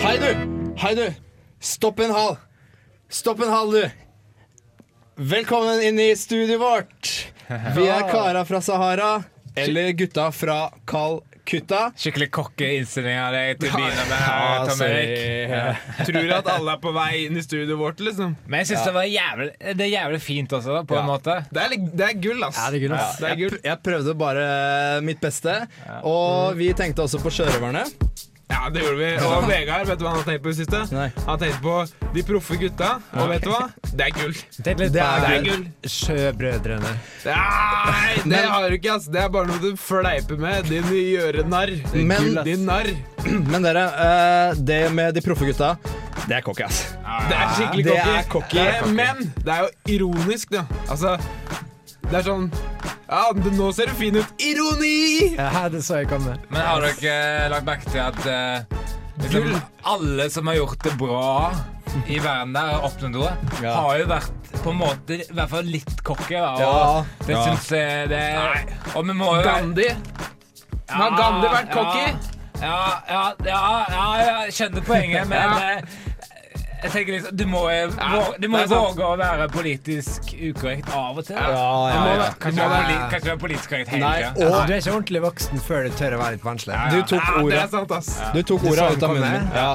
Hei, du! Hei, du! Stopp en hal! Stopp en hal, du! Velkommen inn i studioet vårt. Vi er kara fra Sahara, eller gutta fra Calcutta. Skikkelig kokke innstilling av deg til å begynne med, Ja, Tom Erik. Tror at alle er på vei inn i studioet vårt, liksom? Men jeg syns det var jævlig, det er jævlig fint også, på en måte. Det er, det er gull, ass. Ja, det er gull, ass. det er Jeg, jeg prøvde bare mitt beste, og vi tenkte også på sjørøverne. Ja, det gjorde vi. Og Vegard, vet du hva han har tenkt på i det siste? Nei. Han har tenkt på de proffe gutta, og vet du hva? Det er gull. Det er Det er gull. Sjøbrødrene. Nei, det Men- har du ikke, ass. Det er bare noe du fleiper med, din gjørenarr. Men- Din narr. Men dere, eh, det med de proffe gutta, det er cocky, ass. Det er skikkelig cocky. Men det er jo ironisk, da. Altså, det er sånn Ja, nå ser du fin ut. Ironi! Ja, det så jeg komme. Men har dere eh, lagt merke til at eh, liksom, alle som har gjort det bra i verden der, har oppnådd noe, Ja. har jo vært på en måte i hvert fall litt cocky. Og Ja. det Ja. syns jeg det er Og vi må jo Gandhi. Gandhi. Har Gandhi vært cocky? Ja, ja, ja, ja, jeg skjønner poenget, men Ja. eh, jeg tenker liksom Du må våge, du må våge å være politisk ukorrekt av og til. Ja, ja, ja. Kan ikke være kan være politisk korrekt hele tida. Du er ikke ordentlig voksen før du tør å være litt vanskelig. du tok sant. Du tok ordet ut av munnen min. Ja.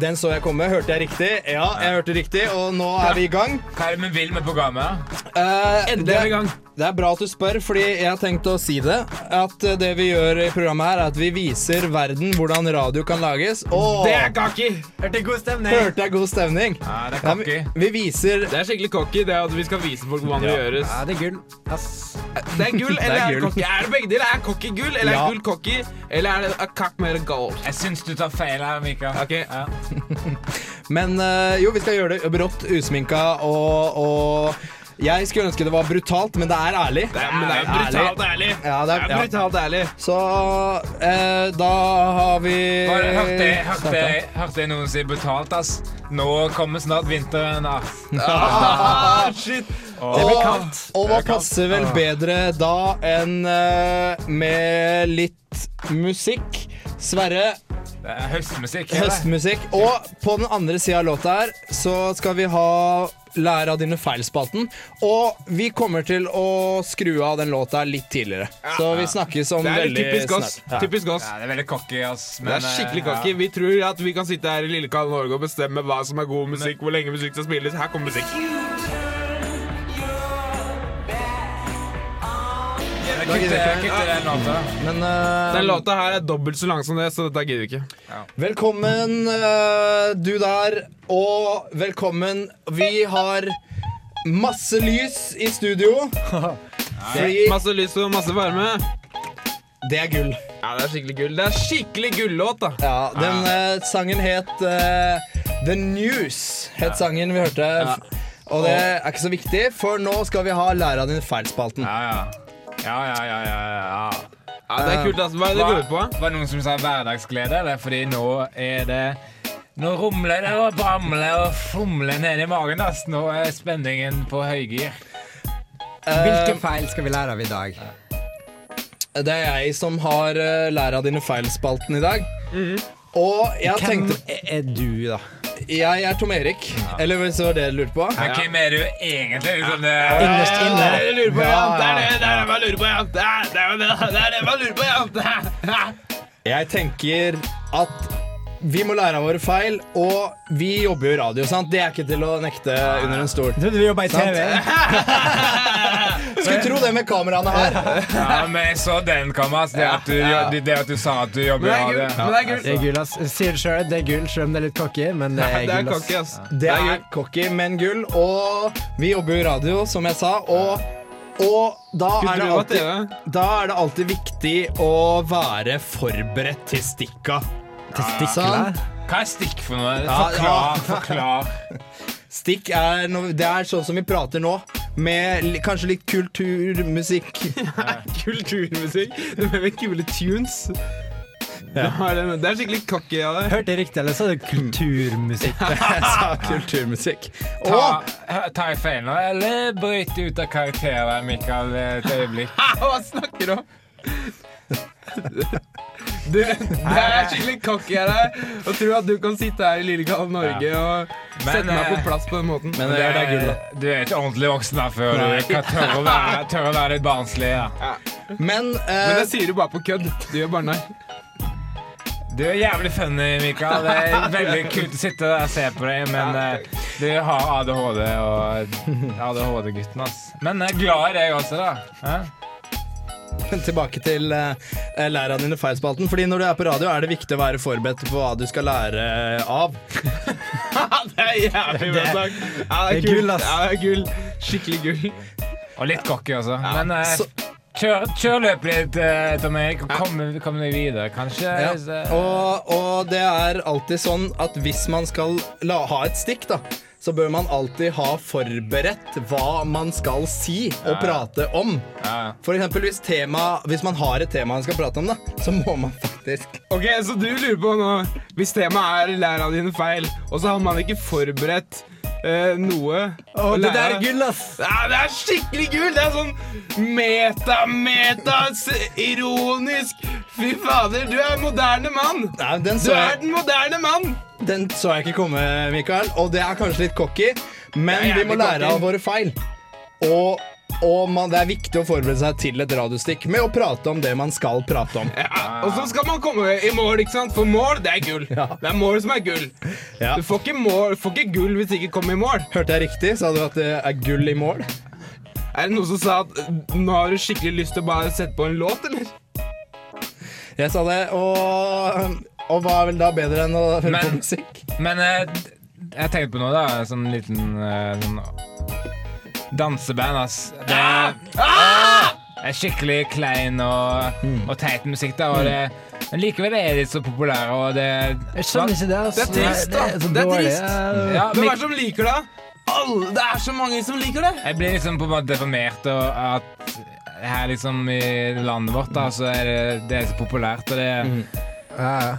Den så jeg komme. Hørte jeg riktig? Ja, jeg hørte riktig, og nå er vi i gang. Hva er det vi vil med programmet? Uh, Endelig er vi i gang. Det er bra at du spør, fordi jeg har tenkt å si det. At eh, det vi gjør i programmet her, er at vi viser verden hvordan radio kan lages. Oh. Det er cocky! Hørte god stemning. hørte jeg god stemning? Ja, det er Ja, cocky. vi, vi viser Det er skikkelig cocky det at vi skal vise folk hvordan det gjøres. Ja, det er gull. Ass. Det er gull, eller er det cocky? Er det begge deler? Er cocky gull, eller Ja. er gull cocky? Eller er det a cock made of gold? Jeg syns du tar feil her, Mika. Ok. Ja. Men eh, jo, vi skal gjøre det brått, usminka og, og Jeg skulle ønske det var brutalt, men det er ærlig. Det er, det er brutalt ærlig. Ja, det er- det er brutalt ærlig. Så eh, da har vi Hørte jeg, jeg noen si brutalt, ass? Nå kommer snart vinteren, ass. Ah, shit. Det blir kaldt. Og hva passer vel bedre da enn eh, med litt musikk? Sverre, Det er høstmusikk. eller? høstmusikk. Og på den andre sida av låta her så skal vi ha Lære av dine feil-spalten. Og vi kommer til å skru av den låta litt tidligere. Så vi snakkes om Det er veldig typisk oss. snart. Ja. Typisk oss. Ja, det er veldig cocky, ass. Det er skikkelig eh, cocky. Vi tror at vi kan sitte her i lille Karl Norge og bestemme hva som er god musikk, hvor lenge musikk skal spilles. Her kommer musikk. Ja. Kutte den låta. Men uh, Den låta her er dobbelt så lang som det, så dette gidder vi ikke. Velkommen, uh, du der, og velkommen. Vi har masse lys i studio. Fordi Masse lys og masse varme. det er gull. Ja, det er skikkelig gull. Det er skikkelig gullåt, da. Ja, den uh, sangen het The News, het sangen vi hørte. Og det er ikke så viktig, for nå skal vi ha Læra din feil-spalten. Ja, ja. Ja, ja, ja, ja, ja. Ja, det er kult, altså. Hva er det du går ut på? Var det noen som sa hverdagsglede? Eller? Fordi nå er det Nå rumler det og bramler og fomler nedi i magen. Ass. Nå er spenningen på høygir. Hvilke feil skal vi lære av i dag? Det er jeg som har uh, Lære av dine feil-spalten i dag. Og jeg Hvem tenkte Hvem er du, da? Jeg er Tom Erik. Eller hvis det var det du lurte på? Men hvem er du egentlig? Liksom det, Innerst inne. Det er det jeg lurer på, ja. Det er det, det er det man lurer på, ja. Det er det, er det, det, er det man lurer på, ja. Jeg tenker at vi må lære av våre feil, og vi jobber jo i radio, sant? Det er ikke til å nekte under en stol. Jeg trodde vi jobba i TV. Skulle tro det med kameraene her. Ja, men jeg så den Kamas. Det at, du, det, det at du sa at du jobber i radio. Men det er gull. Det er gull, ass. Sier det sjøl, det er gull, selv om det er litt cocky, men det er Det er gull, ass. Det er cocky, men gull. Og vi jobber jo i radio, som jeg sa, og, og da, er det alltid, da er det alltid viktig å være forberedt til stikka. Testikler. Hva er stikk for noe? Forklar. forklar. Stikk er, no, det er sånn som vi prater nå, med li, kanskje litt kulturmusikk. Kulturmusikk. Du mener kule tunes? Det er- det er skikkelig cocky av deg. Hørte jeg riktig, eller så du det kulturmusikk? Jeg sa kulturmusikk. Ta, Og ta jeg feil nå, eller bryt ut av karakteren, Mikael, et øyeblikk? Hva snakker du om? Du, det er skikkelig cocky av deg å tro at du kan sitte her i Lillekallen Norge og Men, meg på eh, plass på den måten. Men det, det er gull, da. Du er ikke ordentlig voksen da før du kan tørre å være, tørre å være litt barnslig. Ja. Men, Men eh, det sier du bare på kødd. Du gjør bare narr. Du er jævlig funny, Mikael. Det er veldig kult å sitte der og se på deg, men uh, du har ADHD og ADHD-gutten, ass. Men jeg er glad i deg også, da. Hæ? Tilbake til uh, lær av dine feil-spalten. Fordi når du er på radio, er det viktig å være forberedt på hva du skal lære av. det er jævlig bra sagt. Ja, det er gull, ass. Ja, det er gull. Skikkelig gull. Og litt cocky også. Men uh, så- kjør, kjør løpet litt, uh, Tom Erik, og kom, kom deg videre, kanskje. Ja. Eh, Og, og det er alltid sånn at hvis man skal la, ha et stikk, da, så bør man alltid ha forberedt hva man skal si og Ja. prate om. ja. For eksempel hvis, tema, hvis man har et tema man skal prate om, da, så må man faktisk Ok, Så du lurer på nå Hvis temaet er 'læra dine feil', og så har man ikke forberedt eh, noe Å, å det der er gull, ass! Ja, det er skikkelig gull! Det er sånn meta-meta-ironisk Fy fader, du er moderne mann! Den Du er den moderne mann! Den så jeg ikke komme, Mikael. Og det er kanskje litt cocky, men vi må lære av våre feil. Og, og man, det er viktig å forberede seg til et radiostikk med å prate om det man skal prate om. Ja, og så skal man komme i mål, ikke sant? For mål, det er gull. Ja. Det er mål som er gull. Ja. Du får ikke, mål, får ikke gull hvis du ikke kommer i mål. Hørte jeg riktig? Sa du at det er gull i mål? Er det noen som sa at nå har du skikkelig lyst til å bare sette på en låt, eller? Jeg sa det, og, og hva er vel da bedre enn å høre på musikk? Men eh, jeg tenkte på noe, da. Sånn liten eh, sånn danseband, ass. Det er, ah! er skikkelig klein og, og teit musikk, da. Og det, men likevel er de så populære, og det Jeg skjønner ikke det. ass. Det er trist, da. er så Det er trist. Ja, Hvem er det som liker det? Alle, det er så mange som liker det. Jeg blir liksom på en måte deformert og at her liksom i landet vårt da, så er det, det er så populært. Og det, Ja, ja.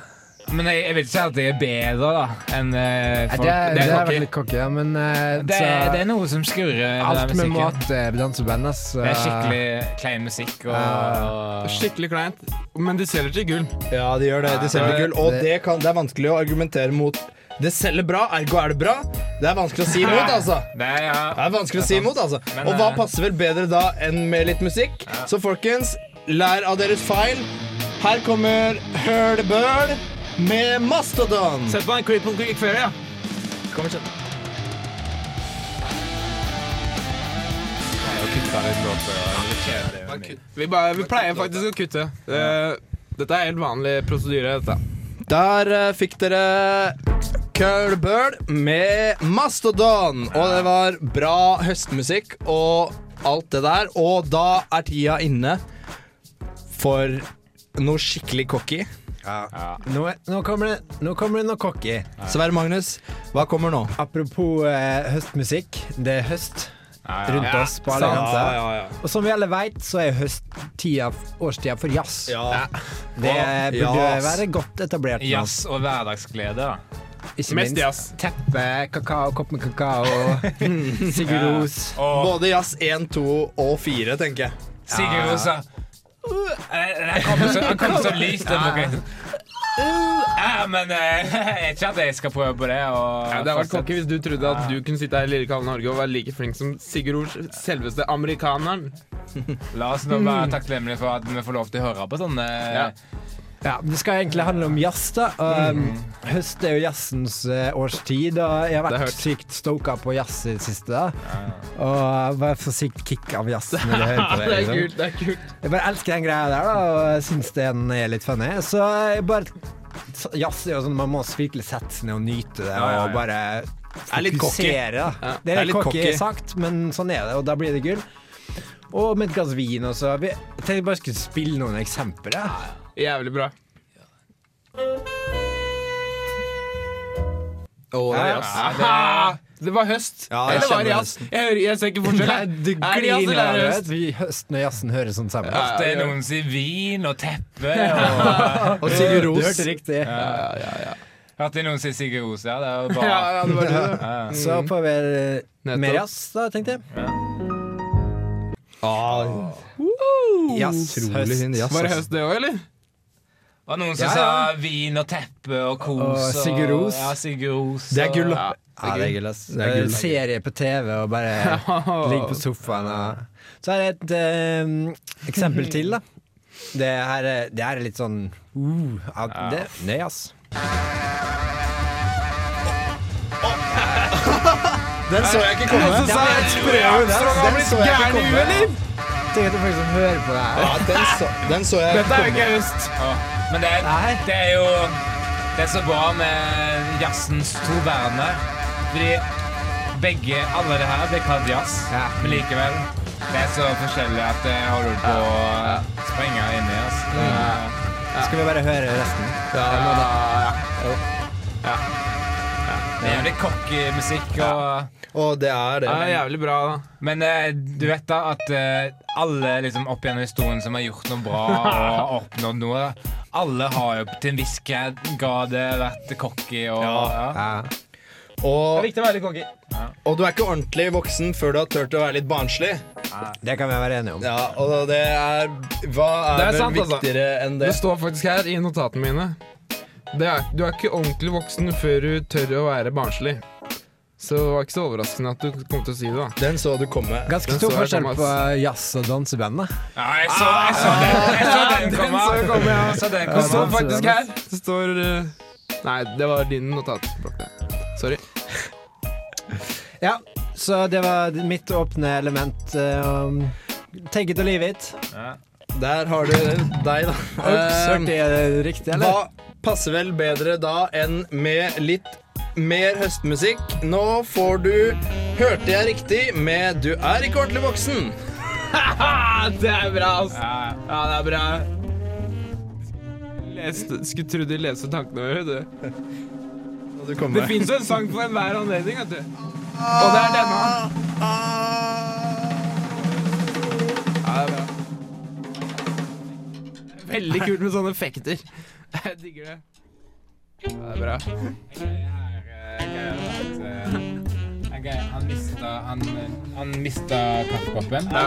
Men jeg, jeg vil ikke si at det er bedre da enn uh, folk. Det, er- det er cocky. veldig cocky, ja, men uh, det, så, det er noe som skurrer Alt med mat er danseband, ass. Det er skikkelig klein musikk. Og, Det er Skikkelig kleint. Men de selger til gull. Ja, de gjør det. De selger det- gull. Og det- det, kan, det er vanskelig å argumentere mot. Det selger bra, ergo er det bra. Det er vanskelig å si imot, altså. Det er, ja. Det er vanskelig å si imot, altså. Men, Og hva eh, passer vel bedre da enn med litt musikk? Så folkens, lær av deres feil. Her kommer Hølbøl med Mastodon. Sett på en Cripple Creek Ferry, ja. Kommer ikke. Vi, bare, vi pleier faktisk å kutte. Eh, dette er helt vanlig prosedyre. dette. Der eh, fikk dere Kølbøl med Mastodon. Og det var bra høstmusikk og alt det der. Og da er tida inne for noe skikkelig cocky. Nå, nå, kommer det, nå kommer det noe cocky. Sverre Magnus, hva kommer nå? Apropos eh, høstmusikk. Det er høst Ja, ja. rundt oss på alle kanter. Og som vi alle veit, så er høsttida årstida for jazz. Ja. Det burde være godt etablert. nå. Jazz og hverdagsglede, da. Ikke Mest minst. jazz. Teppe, kakao, kopp med kakao. Sigurd Ros. Både jazz 1, 2 og 4, tenker jeg. Sigurd Rosa Han kom så, lyst boken. Uh, ja, men eh, jeg er ikke at jeg skal prøve på det. Ja, det hadde vært kokke hvis du trodde at du kunne sitte her i lille Lillekallen Norge og være like flink som Sigurd selveste amerikaneren. La oss nå være takknemlige for at vi får lov til å høre på sånne Ja. Ja, Det skal egentlig handle om jazz. da um, Høst er jo jazzens eh, årstid, og jeg har er vært sykt stoka på jazz i det siste. da Og bare for sykt kick av jazz når jeg hører på det. liksom. det er kult. Jeg bare elsker den greia der, da og syns den er litt funny. Så jeg bare Jazz er jo sånn man må virkelig sette seg ned og nyte det, Ja, og bare er fokusere. da. Det er litt cocky sagt, men sånn er det, og da blir det gull. Og med et glass vin også. Jeg tenkte bare skulle spille noen eksempler. Ja. Jævlig bra. Oh, det er Ja, det, Det var høst. Ja, jeg Eller var det jazz? Jeg, hører, jeg ser ikke forskjell. Nei, du Er gliner er av høst? Høsten og jazzen høres sånn sammen. Ja. Det er noen sier vin og teppe og Og Sigurd Du hørte riktig. Hørte noen si Sigurd Ros, ja. Det er jo Ja, ja, det var. Ja. Så på eh, mer jazz, da, tenkte jeg. Ah, Jazz, høst. Var det høst, det òg, eller? Det var noen som Ja, sa vin og teppe og kos. Og Sigurd Ros. Ja, Sigurd Det er gull, da. Ja. Ja, det er gull, ass. Det er gull. Serie på TV og bare ligge på sofaen og Så er det et uh, eksempel til, da. Det her, er- det her er litt sånn uh, ja, det, Nei, ass. Den så jeg ikke komme. Noen som sa jeg ikke har Den blitt så jeg ikke gæren i komme. huet, eller? Tenk at du faktisk hører på det her. Ja, den så, den så jeg Dette er jo komme. ikke høst. Ja. Men det er, det er jo Det er så bra med jazzens to verdener. Fordi begge, alle det her blir kalt jazz, Ja. men likevel det er så forskjellig at det holder på å sprenge inn i oss. Skal vi bare høre resten? Ja, ja. Det er jævlig cocky musikk. Og, Og det er det. Det er jævlig bra, da. men eh, du vet da at eh, alle liksom opp gjennom historien som har gjort noe bra og oppnådd noe, alle har jo til en viss grad vært cocky og ja. Ja. Og, viktig å være litt cocky. og du er ikke ordentlig voksen før du har turt å være litt barnslig. Det kan vi være enige om. Ja, og det er Hva er, Det er sant, viktigere altså. viktigere enn det? Det står faktisk her i notatene mine. Det er, du er ikke ordentlig voksen før du tør å være barnslig. Så det var ikke så overraskende at du kom til å si det. da Den så du komme. Ganske Den stor så jeg forskjell komme, på jazz og danseband. da. Ja, jeg så, jeg så den, jeg så den komme. så jeg komme, ja. Jeg så den Det komme. står faktisk her. Det står eh, Nei, det var din notatblokk. det. Sorry. Ja, så det var mitt åpne element. Um, take it or leave it. Der har du deg, da. Ups, Eh, hørte jeg det riktig, eller? Hva passer vel bedre da enn med litt mer høstmusikk? Nå får du Hørte jeg riktig med 'Du er ikke ordentlig voksen'. det er bra, altså. Ja. Ja, det er bra. Leste, skulle tro de leste tankene våre. Du. Du Det fins jo en sang for enhver anledning, vet du. Og det er denne. Ja, det er bra. Veldig kult med sånne effekter. Jeg digger det. Ja, det er bra. Han mista, han, han mista kaffekoppen, Ja.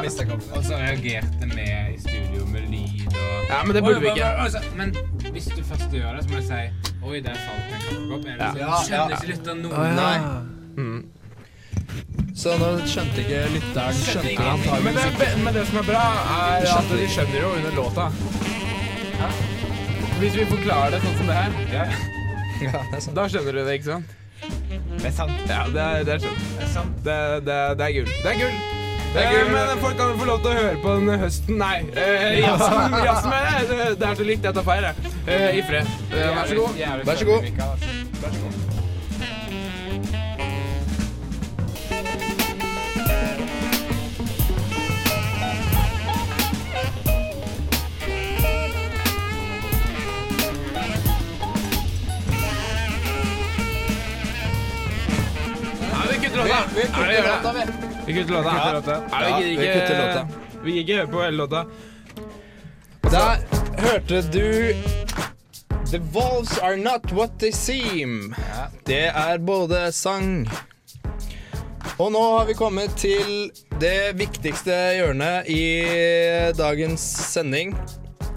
og så reagerte vi i studio med lyd og Ja, men det burde vi ikke. Oi, oi, oi, oi, Men hvis du først gjør det, så må du si Oi, der falt en kaffekopp. Er det Ja. sånn, Ja, Skjønner ja. ikke lytteren noe? Nei. Mm. Så nå skjønte ikke lytteren Skjønte skjønte ikke. Men antageligvis det, men det som er bra, er at de skjønner jo under låta. Hvis vi forklarer det sånn som det her, Ja, Ja, det er sant. da skjønner du det, ikke sant? Det er sant. Ja, det er, det er sant. Det er sant. Det, det, det er gull. Det er gull. Det er gull, Men folk kan jo få lov til å høre på den høsten Nei, eh, jazzen, jazzen med det. Det- er så likt. Jeg tar feil, jeg. Eh, I fred. Eh, vær så god. Vær så god. Vær så god. Vi Ja, vi låta, vi. Vi kutter låta. Ja. låta. Ja, vi gidder kutter ikke låta. Vi gidder ikke høre på hele låta. Der hørte du The Wolves Are Not What They Seem. Det er både sang Og nå har vi kommet til det viktigste hjørnet i dagens sending.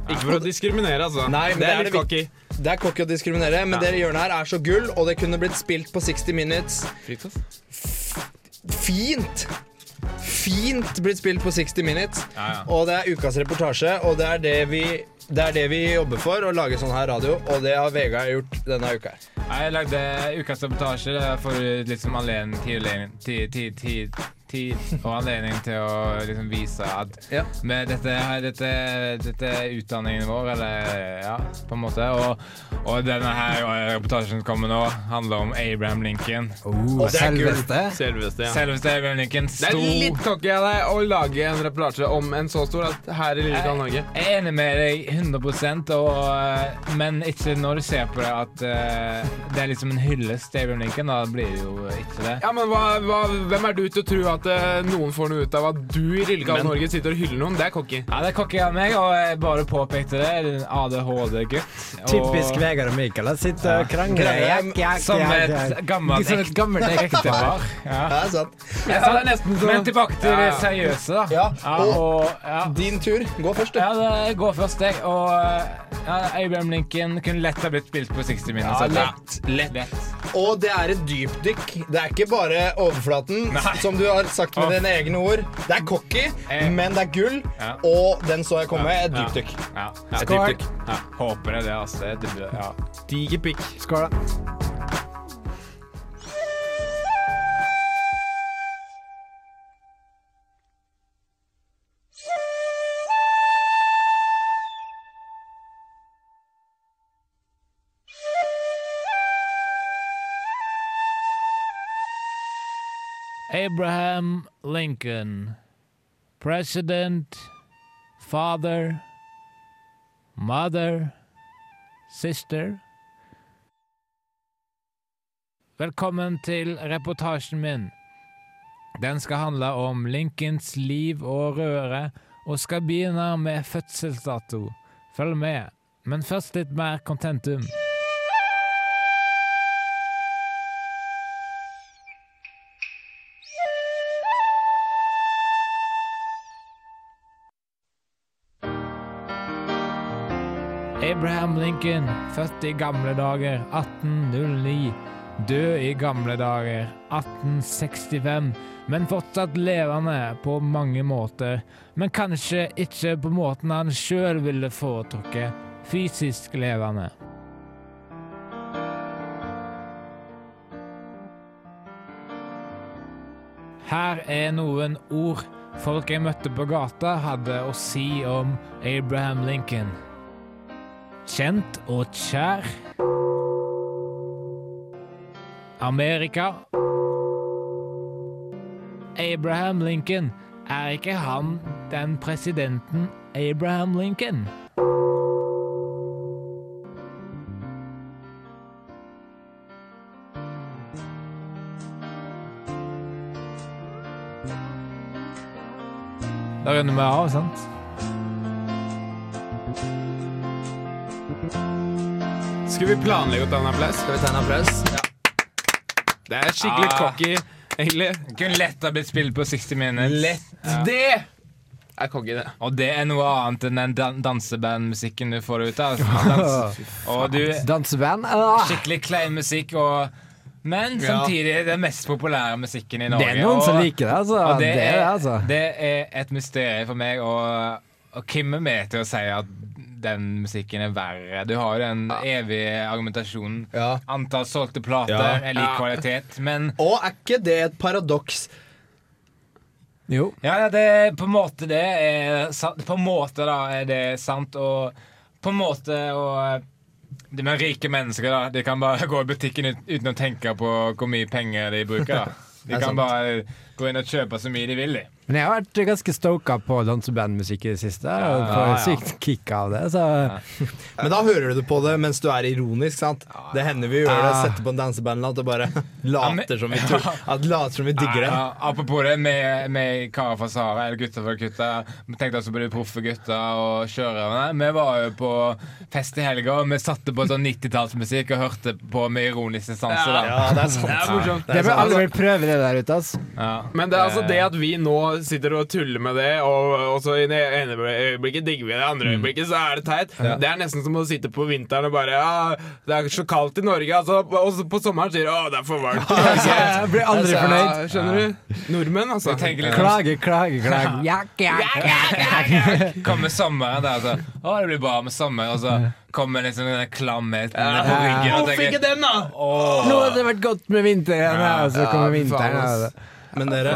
Ikke for å diskriminere, altså. Nei, det det er litt det cocky. Det er cocky å diskriminere, men Ja. det hjørnet her er så gull, og det kunne blitt spilt på 60 Minutes. Fint! Fint blitt spilt på 60 Minutes. Ja, ja. Og det er ukas reportasje, og det er det vi det er det vi jobber for, å lage sånn her radio, og det har Vegard gjort denne uka. Jeg lagde ukas reportasje for liksom alene tid, tid, tid, tid, tid og anledning til å liksom vise at Ja. med dette, dette, dette utdanningen vår, eller ja, på en måte. Og, og denne her reportasjen som kommer nå, handler om Abraham Lincoln. Oh, det selveste. Selveste, ja. Selveste Abraham Lincoln Det er litt cocky av deg å lage en reportasje om en så stor at her i lille Norge. jeg er enig med deg 100 og, eh, men ikke når du ser på det at uh, det er liksom en hyllest til Abraham Lincoln. Da blir det jo ikke det. Ja, men hva, hva, Hvem er du til å tro at eh, noen får noe ut av at du i lille Norge sitter og hyller noen? Det er cocky. Ja, Det er cocky av meg, og jeg bare påpekte det. ADHD-gutt. og- Typisk Vegard og Mikael. Han Sitter og krangler. Som et gammelt et gammelt ektepar. Ja. Det er sant. Ja, det er nesten så Men tilbake til det Ja. seriøse, da. Ja, og- og, ja. Din tur. Gå først, du. Ja, det går først, jeg. Og ja, Abraham Lincoln kunne lett ha blitt spilt på 60 Minutes. Ja, lett, lett. lett. Og det er et dypdykk. Det er ikke bare overflaten, Nei. som du har sagt med oh. dine egne ord. Det er cocky, Eh. men det er gull. Ja. Og den så jeg komme. Ja. dypdykk. Ja. Ja, Skål. Ja. Håper det, det. Altså. Diger pikk. Skål, da. Abraham Lincoln, president, father, mother, sister. Velkommen til reportasjen min. Den skal handle om Lincolns liv og røre, og skal begynne med fødselsdato. Følg med, men først litt mer contentum. Abraham Lincoln, født i gamle dager 1809. Død i gamle dager 1865, men fortsatt levende på mange måter. Men kanskje ikke på måten han sjøl ville foretrukket fysisk levende. Her er noen ord folk jeg møtte på gata, hadde å si om Abraham Lincoln. Kjent og kjær. Amerika. Abraham Lincoln. Er ikke han den presidenten Abraham Lincoln? Da runder vi av, sant? Skal vi planlegge å ta en applaus? Skal vi ta en applaus? Det er skikkelig Ah. cocky, egentlig. Kunne lett ha blitt spilt på 60 Minutes. Lett. Det er cocky, det. Og det er noe annet enn den dan dansebandmusikken du får ut av. Dans. Danseband? Ah. Skikkelig klein musikk, og, men Ja. samtidig den mest populære musikken i Norge. Det er noen som liker det, altså. Det, Det er det, altså. det er et mysterium for meg, og, og hvem er med til å si at den musikken er verre? Du har jo den evige argumentasjonen. Ja. Antall solgte plater Ja. er lik kvalitet, men Og er ikke det et paradoks? Jo. Ja, ja, det er på en måte det er sant. På en måte da er det sant, og på en måte og de med rike mennesker da De kan bare gå i butikken uten å tenke på hvor mye penger de bruker. da De er kan sant. bare gå inn og kjøpe så mye de vil. de Men jeg har vært ganske stoka på dansebandmusikk i det siste. og Ja, får ja. sykt kick av det. Så Men da hører du på det mens du er ironisk, sant? Det hender vi gjør det. Setter på en dansebandlåt og bare later som vi, tror, at later som vi digger det. Ja, apropos det, med, med karer fra Sahara, eller gutter fra gutta. Vi tenkte også på de proffe gutta og kjørerne. Vi var jo på fest i helga, og vi satte på sånn 90-tallsmusikk og hørte på med ironisk distanse. Ja, det er sant. Det er morsomt. Det er bør alle prøve det der ute, altså. Ja. Men det er altså det at vi nå sitter og tuller med det, og, og så i det ene øyeblikket digger vi det, i det andre øyeblikket så er det teit. Det er nesten som å sitte på vinteren og bare Ja, det er så kaldt i Norge, altså, og så på sommeren sier du å, det er for varmt. Jeg blir aldri Altså, fornøyd. Skjønner du? Nordmenn, altså. Klage, klage, Klage, klage. Jakk, jakk, jakk. Kommer sommeren der, så Å, det blir bra med sommer, og så kommer liksom den klamheten på ryggen. Hvorfor ikke den, da? Åh, Nå hadde det vært godt med vinteren, ja, og så Ja, kommer ja, vinteren. Ja. Men dere,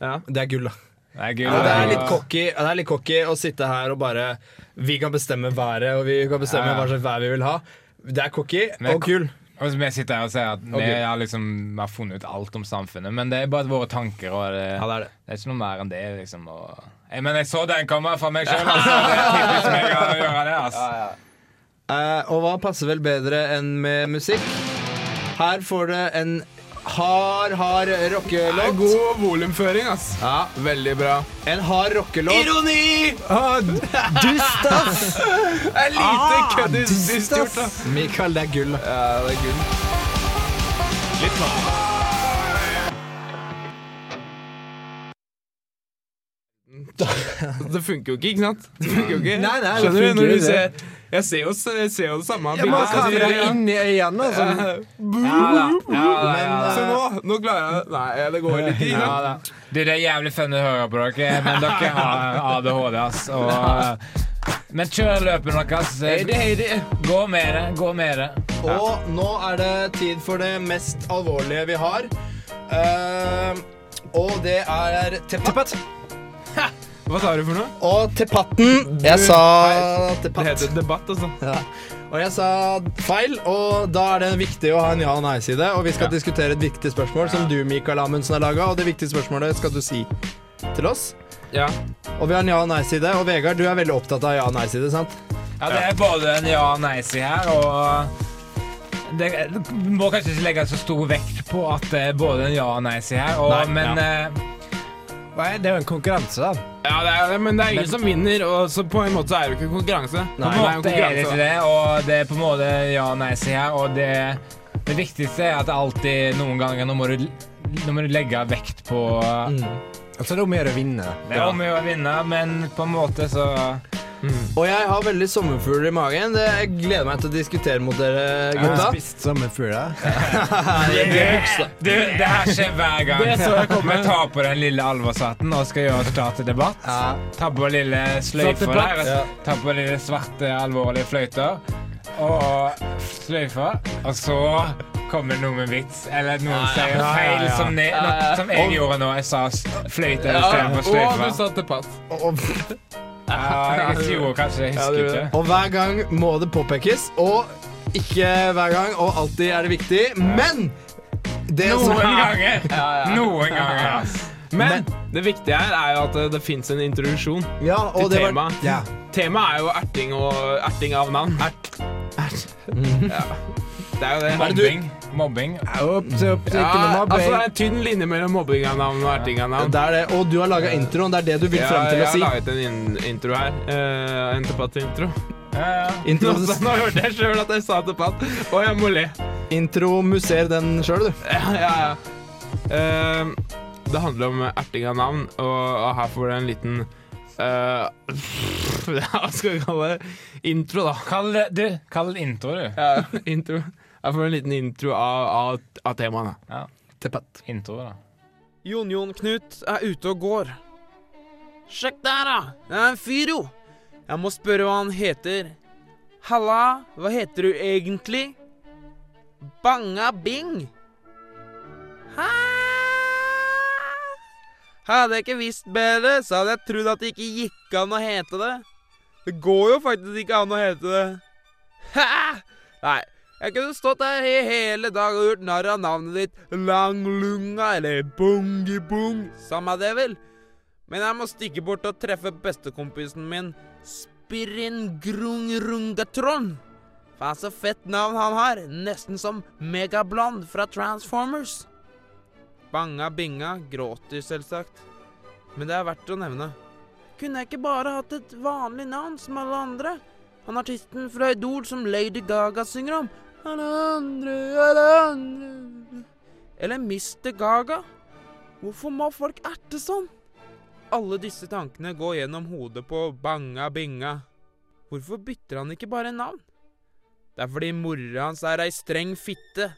Ja. det er gull, da. det er. Og det er litt cocky, det er litt cocky å sitte her og bare Vi kan bestemme været, og vi kan bestemme Ja, ja. hva slags vær vi vil ha. Det er cocky Men- og gull. Og så vi sitter her og sier at vi har liksom har funnet ut alt om samfunnet, men det er bare våre tanker. Og det, Ja, det er det. det er ikke noe mer enn det. liksom og, jeg, Men jeg så den komme fra meg sjøl. Altså, det er typisk meg å gjøre det. Altså. Eh, og hva passer vel bedre enn med musikk? Her får du en hard, hard rockelåt. god volumføring, ass. Ja, Veldig bra. en hard rockelåt. Ironi! Dust, ass! Er lite Ah, kødd dust, ass. da. Mikael, det er gull. Ja, det er gull. Litt nå. Det funker jo ikke, ikke sant? Det funker jo ikke. Nei, nei, det Skjønner du? Når du ser, jeg ser jo, jeg ser jo det samme Jeg må ha det inni øynene. Sånn. Ja da. Ja, da, ja, da. Så nå, nå klarer jeg det. Nei, det går litt. i. Ja, da. Du, det er jævlig funny å høre på dere, men dere har ADHD, ass. Og, men kjør løpet deres. Gå med det. Gå med det. Og nå er det tid for det mest alvorlige vi har. Uh, og det er tepatt. Hva sa du for noe? Og til patten. Jeg sa Det tepatt. heter debatt, altså. Ja. Og jeg sa feil, og da er det viktig å ha en ja- og nei-side. Og vi skal Ja. diskutere et viktig spørsmål som du, Mikael Amundsen, har laga. Og det viktige spørsmålet skal du si til oss. Ja. Og vi har en ja- og nei-side. Og Vegard, du er veldig opptatt av ja- og nei-side, sant? Ja, det er både en ja- og nei-side her, og det, du må kanskje ikke legge så stor vekt på at det er både en ja- og nei-side her, og, Nei, men eh, Nei, Det er jo en konkurranse, da. ja det er, men det er ingen som vinner, og så på en måte så er det jo ikke konkurranse. på Nei, en det er jo måte er det ikke det, og det er på en måte ja- og nei-side her, og det, det viktigste er at det alltid noen ganger nå må du, nå må du legge vekt på mm. Altså det er om å gjøre å vinne. Det er om å gjøre å vinne, men på en måte så Og jeg har veldig sommerfugler i magen. Det, jeg gleder meg til å diskutere mot dere, gutta. Jeg har spist sommerfugler? det, det her skjer hver gang. Det så jeg komme. Vi tar på den lille alvorshatten og skal gjøre oss klar til debatt. Ta på lille sløyfer der. Ja. Ta på lille svarte, alvorlige fløyter. Og sløyfer. Og så kommer noe med vits. Eller noen sier feil, som, ne, noe, som jeg gjorde nå. Jeg sa fløyte istedenfor sløyfe. og du sløyfer. sa debatt. Og, Ja, gjorde kanskje, jeg husker ikke. og hver gang må det påpekes. Og ikke hver gang, og alltid er det viktig. Men det som Noen ganger. Noen ganger. Men det viktige her er jo at det, det fins en introduksjon Ja, til temaet. Ja. Temaet er jo erting og erting av navn. Ert. Ert. Ja. Det er jo det. Mobbing. Mobbing. Opp, så opp, så Ja, ikke noe altså det er en tynn linje mellom mobbing av navn og erting av navn. det er det. Og du har laga introen. Det er det du vil frem til å si. Jeg har laget en in intro her. Uh, en debattintro. Ja, ja. Intro, Nå, nå hørte jeg sjøl at jeg sa debatt, og jeg må le. intromuser den sjøl, du. Ja, ja, ja. Uh, det handler om erting av navn, og, og her får du en liten uh, Hva skal vi kalle det? Intro, da. Kall det, du, kall det intro, du. Ja, intro. Her får en liten intro av, av, av temaene. Ja, Tepat. intro, da. Jon Jon Knut er ute og går. Sjekk der, da! Det er en fyr, jo! Jeg må spørre hva han heter. Halla, hva heter du egentlig? Banga Bing. Hæ? Hadde jeg ikke visst bedre, så hadde jeg trodd at det ikke gikk an å hete det. Det går jo faktisk ikke an å hete det. Hæ? Nei, jeg kunne stått her i hele dag og gjort narr av navnet ditt Langlunga eller Bungibung, samme det vel. Men jeg må stikke bort og treffe bestekompisen min Spiringrungrungatron. Faen så fett navn han har, nesten som Megablond fra Transformers. Banga Binga gråter selvsagt, men det er verdt å nevne. Kunne jeg ikke bare hatt et vanlig navn som alle andre? Han artisten fra Idol som Lady Gaga synger om. Alle andre, alle andre Eller Mr. Gaga. Hvorfor må folk erte sånn? Alle disse tankene går gjennom hodet på Banga Binga. Hvorfor bytter han ikke bare navn? Det er fordi mora hans er ei streng fitte.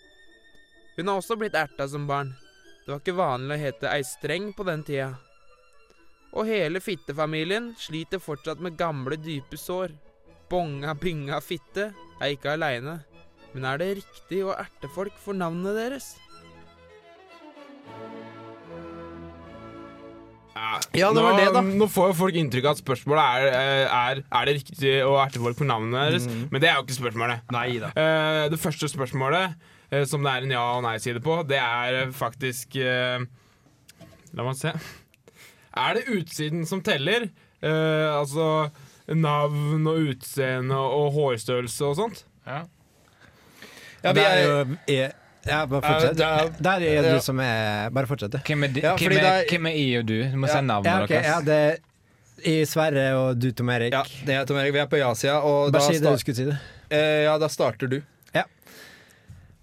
Hun har også blitt erta som barn. Det var ikke vanlig å hete ei streng på den tida. Og hele fittefamilien sliter fortsatt med gamle, dype sår. Bonga Binga Fitte er ikke aleine, men er det riktig å erte folk for navnet deres? Ja, det var nå, det, da. Nå får jo folk inntrykk av at spørsmålet er, eh, er Er det riktig å erte folk for navnet deres, Mm. men det er jo ikke spørsmålet. Nei da. Eh, det første spørsmålet, eh, som det er en ja- og nei-side på, det er faktisk La meg se. Er det utsiden som teller? Altså navn og utseende og hårstørrelse og sånt? Ja. Ja, vi er er, jo er, Ja, bare Ja, fortsett. det er- Der er ja. du som er Bare fortsett, du. Hvem er, de, Ja, hvem, er, hvem er I og du? Du må Ja. si navnet Ja, okay, deres. ja, det i Sverre og du, Tom Erik. ja, det er Tom Erik. Vi er på ja-sida, Bare si det du skulle si det. eh, ja, da starter du.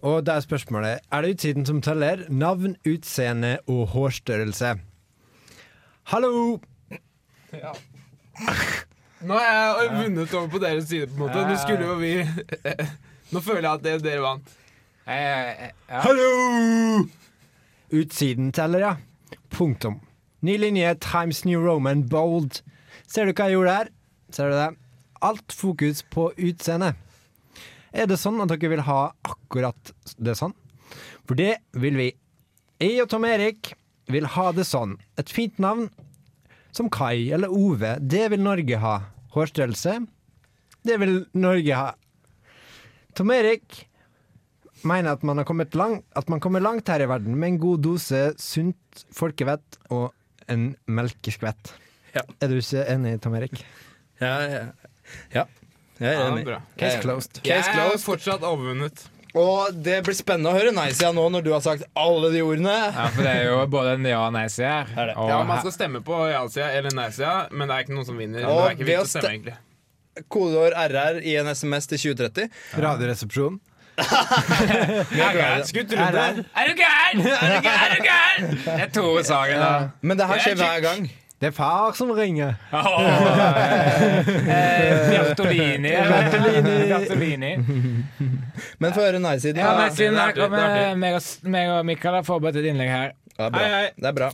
Og da er spørsmålet Er det utsiden som teller. Navn, utseende og hårstørrelse. Hallo! Nå har jeg vunnet over på deres side, på en måte. Nå skulle jo vi Nå føler jeg at det, dere vant. Eh, ja. Hallo! Utsiden teller, ja. Punktum. Ny linje, Times New Roman, bold. Ser du hva jeg gjorde her? Ser du det? Alt fokus på utseende. Er det sånn at dere vil ha akkurat det sånn? For det vil vi. Jeg og Tom Erik vil ha det sånn. Et fint navn som Kai eller Ove, det vil Norge ha. Hårstørrelse, det vil Norge ha. Tom Erik mener at man har kommet langt, at man kommer langt her i verden med en god dose sunt folkevett og en melkeskvett. Ja. Er du ikke enig, Tom Erik? Ja, ja. ja. Jeg er enig. Ja, Case closed. Case closed. Jeg er fortsatt overvunnet. Og det blir spennende å høre nei-sida nå når du har sagt alle de ordene. ja, for det er jo både en ja- og nei-side her. Er Ja, Man skal stemme på ja-sida eller nei-sida, men det er ikke noen som vinner. Og det er ikke viktig å stemme, egentlig. Kodeord RR i en SMS til 2030. Radioresepsjon. Skulle tro det. Er du gæren?! Er du gæren? Er du gæren? Det er Tore Sagen, da. Men det her skjer hver gang. Det er far som ringer. Eh, Bjartolini. Bjartolini. Men få høre nei-siden. Ja, nei, siden det er her det er kommer meg og, Mikael har forberedt et innlegg her. Ja, bra. Hei, hei. Det er bra.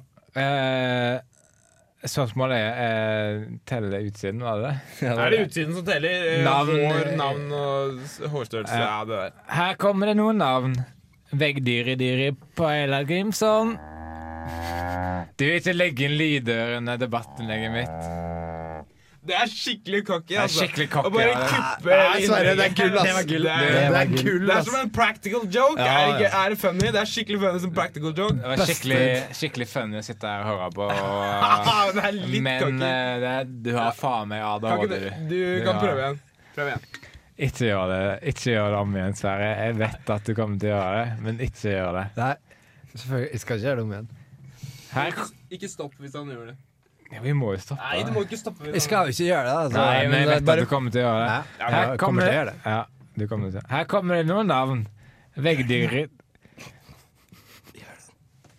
Eh, spørsmålet er eh, Teller utsiden, var det det? Ja, Er det utsiden som teller? Eh, Navn, Hår, eh, navn og hårstørrelse? Eh, Ja, det der. Her kommer det noen navn. Veggdyri-dyri på Eilard Grimson. Du vil ikke legge inn lyder under debattinnlegget mitt. Det er skikkelig cocky. Det er Altså. skikkelig Å cocky. bare ja. kuppe Sverre, det er gull, ass. Det var gull. Det Det er, er gull, det er som en practical joke. Ja, er, det ikke, er det funny? Det er skikkelig funny som practical joke. Det var skikkelig, skikkelig funny å sitte her og høre på. Og, det er litt Men cocky. eh, det, du har faen meg ADHD, du. du, du kan Ja. prøve igjen. Prøv igjen. Ikke gjør det Ikke gjør det om igjen, Sverre. Jeg vet at du kommer til å gjøre det, men ikke gjør det. Nei, selvfølgelig. Jeg skal ikke gjøre det om igjen. Her Ikke stopp hvis han gjør det. Ja, Vi må jo stoppe. Nei, du må ikke stoppe. Vi skal jo ikke gjøre det. Altså. Nei, men jeg vet bare- at du kommer til å gjøre det. Ja, Her kommer kommer til å det, gjøre det. ja, du kommer til. Her kommer det noen navn. Veggdyret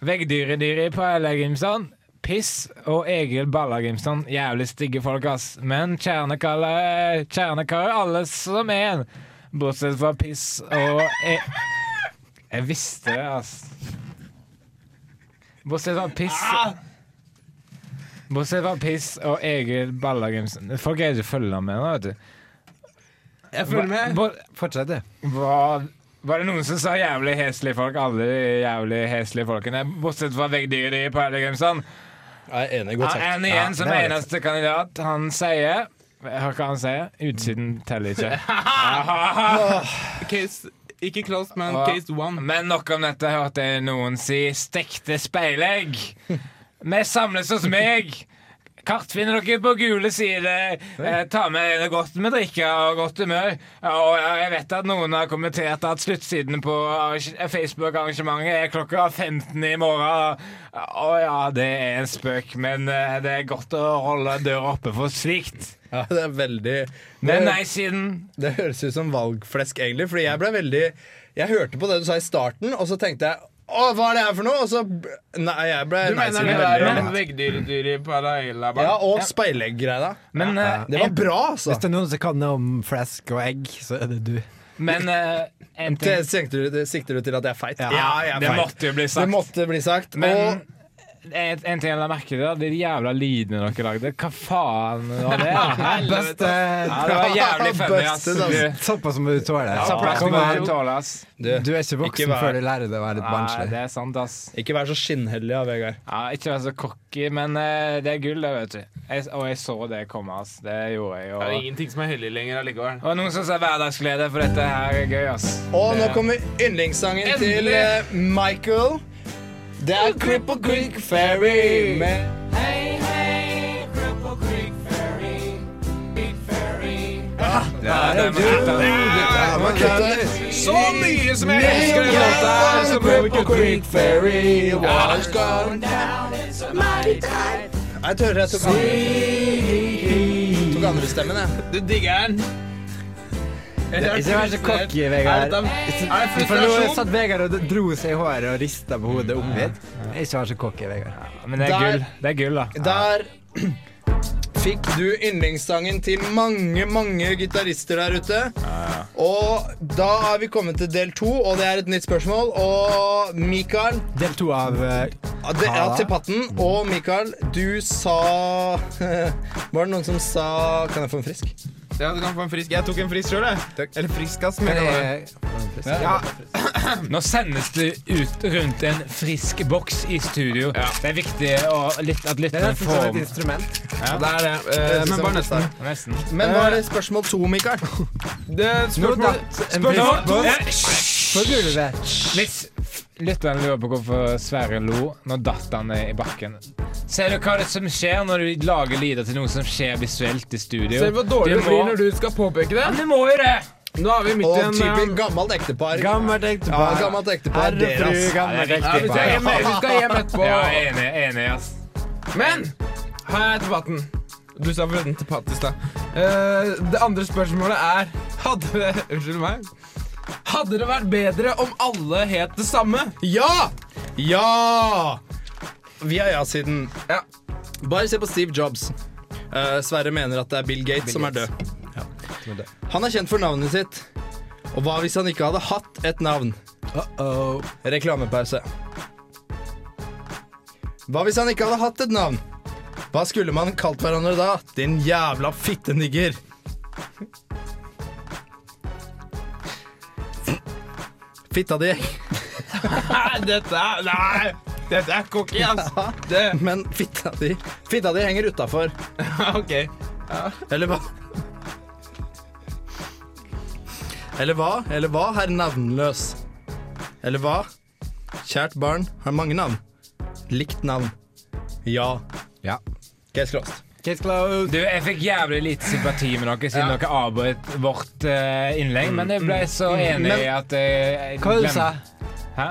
Veggdyredyret på Grimson. Piss og Egil Ballagimson. Jævlig stygge folk, ass. Men kjernekaller Kjernekarer alle som en. Bortsett fra piss og e Jeg visste det, ass. Bortsett fra piss Bortsett fra piss og Egil Ballagimson. Folk er ikke følger med nå, vet du. Jeg følger med. Fortsett, du. var, var det noen som sa jævlig heslige folk? Alle de jævlig heslige folkene. Bortsett fra veggdyret på Grimson Jeg er enig. Godt Han er igjen som det eneste det. kandidat. Han sier Hør hva han sier. Utsiden teller ikke. Case, ikke close, men Ja. case one. Men nok om dette. Hørte jeg noen si 'stekte speilegg'. Vi samles hos meg. Kart finner dere på gule sider. Eh, ta med dere godt med drikke og godt humør. Og jeg vet at noen har kommentert at sluttsiden på Facebook-arrangementet er klokka 15 i morgen. Og ja, det er en spøk, men eh, det er godt å holde døra oppe for slikt. Ja, det er veldig det, nei-siden det høres ut som valgflesk, egentlig. Fordi jeg ble veldig Jeg hørte på det du sa i starten, og så tenkte jeg å, hva er det her for noe? Og så Nei, jeg ble Du mener nei-siden det veldig der veggdyredyr i Paraila? Ja, og speillegg-greia. Men, eh, Det var bra, altså. Hvis det er noen som kan noe om flask og egg, så er det du. Men eh, en ting Det Sikter du, sikter du til at jeg er feit? Ja, jeg er Det feit. måtte jo bli sagt. Det måtte bli sagt. Men og en, en ting jeg la merke til, da, de jævla lydene dere lagde. Hva faen var det? Beste Ja, det var jævlig funny, ass. Såpass må du tåle. du. Du, er ikke voksen Ikke vær- før du lærer deg å være litt barnslig. det er sant, ass. ikke vær så skinnhellig, ja, Vegard. Ja, ikke vær så cocky, men eh, det er gull, det, vet du. Jeg, og jeg så det komme, ass. Det gjorde jeg. Det er ingenting som er hellig lenger allikevel. og noen som sier hverdagsglede, for dette her er gøy, ass. Og nå kommer yndlingssangen Endelig! til eh, Michael. Det er Cripple Creek Ferry med Ja, det må kutte. Ja, men kutte. Så mye som jeg elsker den låta! her, Så Cripple kutte Creek Ferry was gone Jeg tør jeg tok andre, tok andre stemmen, jeg. Du digger den? Ikke vær så cocky, Vegard. For nå satt Vegard og dro seg i håret og rista på hodet omvendt. Ikke vær så cocky, Vegard. Men det er Der- gull, det er gull da. Der fikk du yndlingssangen til mange, mange gitarister der ute. Og da er vi kommet til del to, og det er et nytt spørsmål. Og Mikael Del to av eh, det, ja, til patten. Og Mikael, du sa Var det noen som sa Kan jeg få en frisk? Ja, du kan få en frisk. Jeg tok en frisk sjøl, jeg. Takk. Eller friskas, Ja, Nå sendes det ut rundt en frisk boks i studio. Ja. Det er viktig å, litt, at Det er nesten som et instrument. instrument. det er det. Eh, men bare nesten. Nesten. Men hva er det spørsmål to, Mikael? Det spørsmål, spørsmål, en spørsmål to. Ja, På gulvet. Hvis lytterne lurer på hvorfor Sverre lo, når datt han ned i bakken. Ser du hva det er som skjer når du lager lyder til noe som skjer visuelt i studio? Ser du hvor dårlig Du det blir når du skal påpeke det? det? du må jo det! Nå er vi midt i Og en typisk eh, gammelt ektepar. Gammelt Ja, gammelt ektepar. Herre fru, gammelt ektepar. er ja, vi, skal hjem, ektepar. vi skal hjem etterpå. Ja, enig, enig, ass. Men her er debatten. Du sa forresten til Patt i stad. Uh, det andre spørsmålet er Hadde det Unnskyld meg. Hadde det vært bedre om alle het det samme? Ja! Ja! Vi er ja-siden. Ja. Bare se på Steve Jobs. Eh, Sverre mener at det er Bill Gates som er død. Han er kjent for navnet sitt. Og hva hvis han ikke hadde hatt et navn? Uh-oh. Reklamepause. Hva hvis han ikke hadde hatt et navn? Hva skulle man kalt hverandre da? Din jævla fittenigger. Fitta di. Dette er Nei! Dette er cocky, ass. Det, Men fitta di Fitta di henger utafor. OK. Ja. Eller hva? Eller hva? Eller hva, herr navnløs? Eller hva? Kjært barn har mange navn. Likt navn. Ja. Ja. Case closed. Du, Jeg fikk jævlig lite sympati med dere siden Ja. dere avbrøt vårt uh, innlegg, men jeg ble så enig i at jeg Hva var det du sa? Hæ?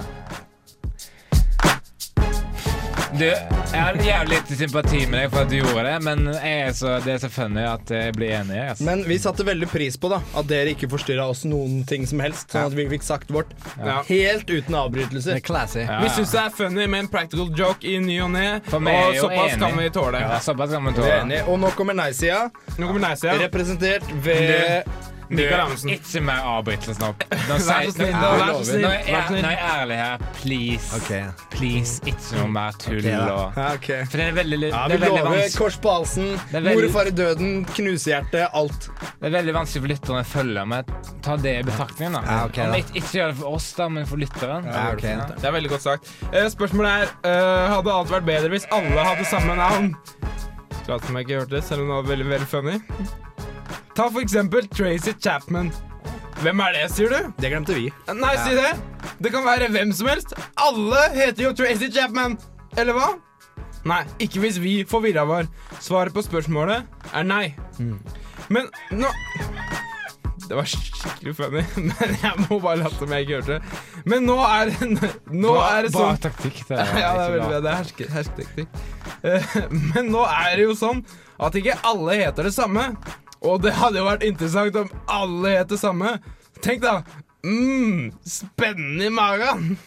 Du, jeg har jævlig lite sympati med deg for at du gjorde det, men jeg er så, det er så funny at jeg blir enig. Altså. Men vi satte veldig pris på da at dere ikke forstyrra oss noen ting som helst. Sånn at vi fikk sagt vårt Ja. helt uten avbrytelser. Det er classy. Ja. Vi syns det er funny med en practical joke i ny og ne, og såpass enig. kan vi tåle. Ja, såpass kan Vi tåle. Og nå kommer nei-sida, Nå kommer nei-sida. representert ved Du, Mikael Amundsen. ikke mer avbrytelsen nå. Nå Vær så snill, nå- vær så snill, Nå er jeg- nå er jeg ærlig her. Please. Okay. Please, ikke noe mer tull. Okay, og, ja, okay. for det er veldig, Ja, vi er lover vanskelig kors på halsen, Det veldig- mor og far i døden, knusehjerte, alt. Det er veldig vanskelig for lytterne å følge med. Ta det i betraktning. da. Ja, okay, da. Ikke, ikke gjør det for oss, da, men for lytteren. Ja, ok. Det er veldig godt sagt. Uh, spørsmålet er uh, Hadde alt vært bedre hvis alle hadde samme navn? Lat som jeg ikke hørte det, selv om det var veldig veldig funny. Ta for eksempel Tracy Chapman. Hvem er det, sier du? Det glemte vi. Nei, si det. Det kan være hvem som helst. Alle heter jo Tracy Chapman. Eller hva? Nei, ikke hvis vi forvirra var. Svaret på spørsmålet er nei. Men nå Det var skikkelig funny, men jeg må bare late som jeg ikke hørte det. Men nå er, nå er det sånn Bare taktikk. Det, ja, det er veldig. Det er herske- hersketeknikk. Men nå er det jo sånn at ikke alle heter det samme. Og det hadde jo vært interessant om alle het det samme. Tenk, da. Mm, spennende i magen.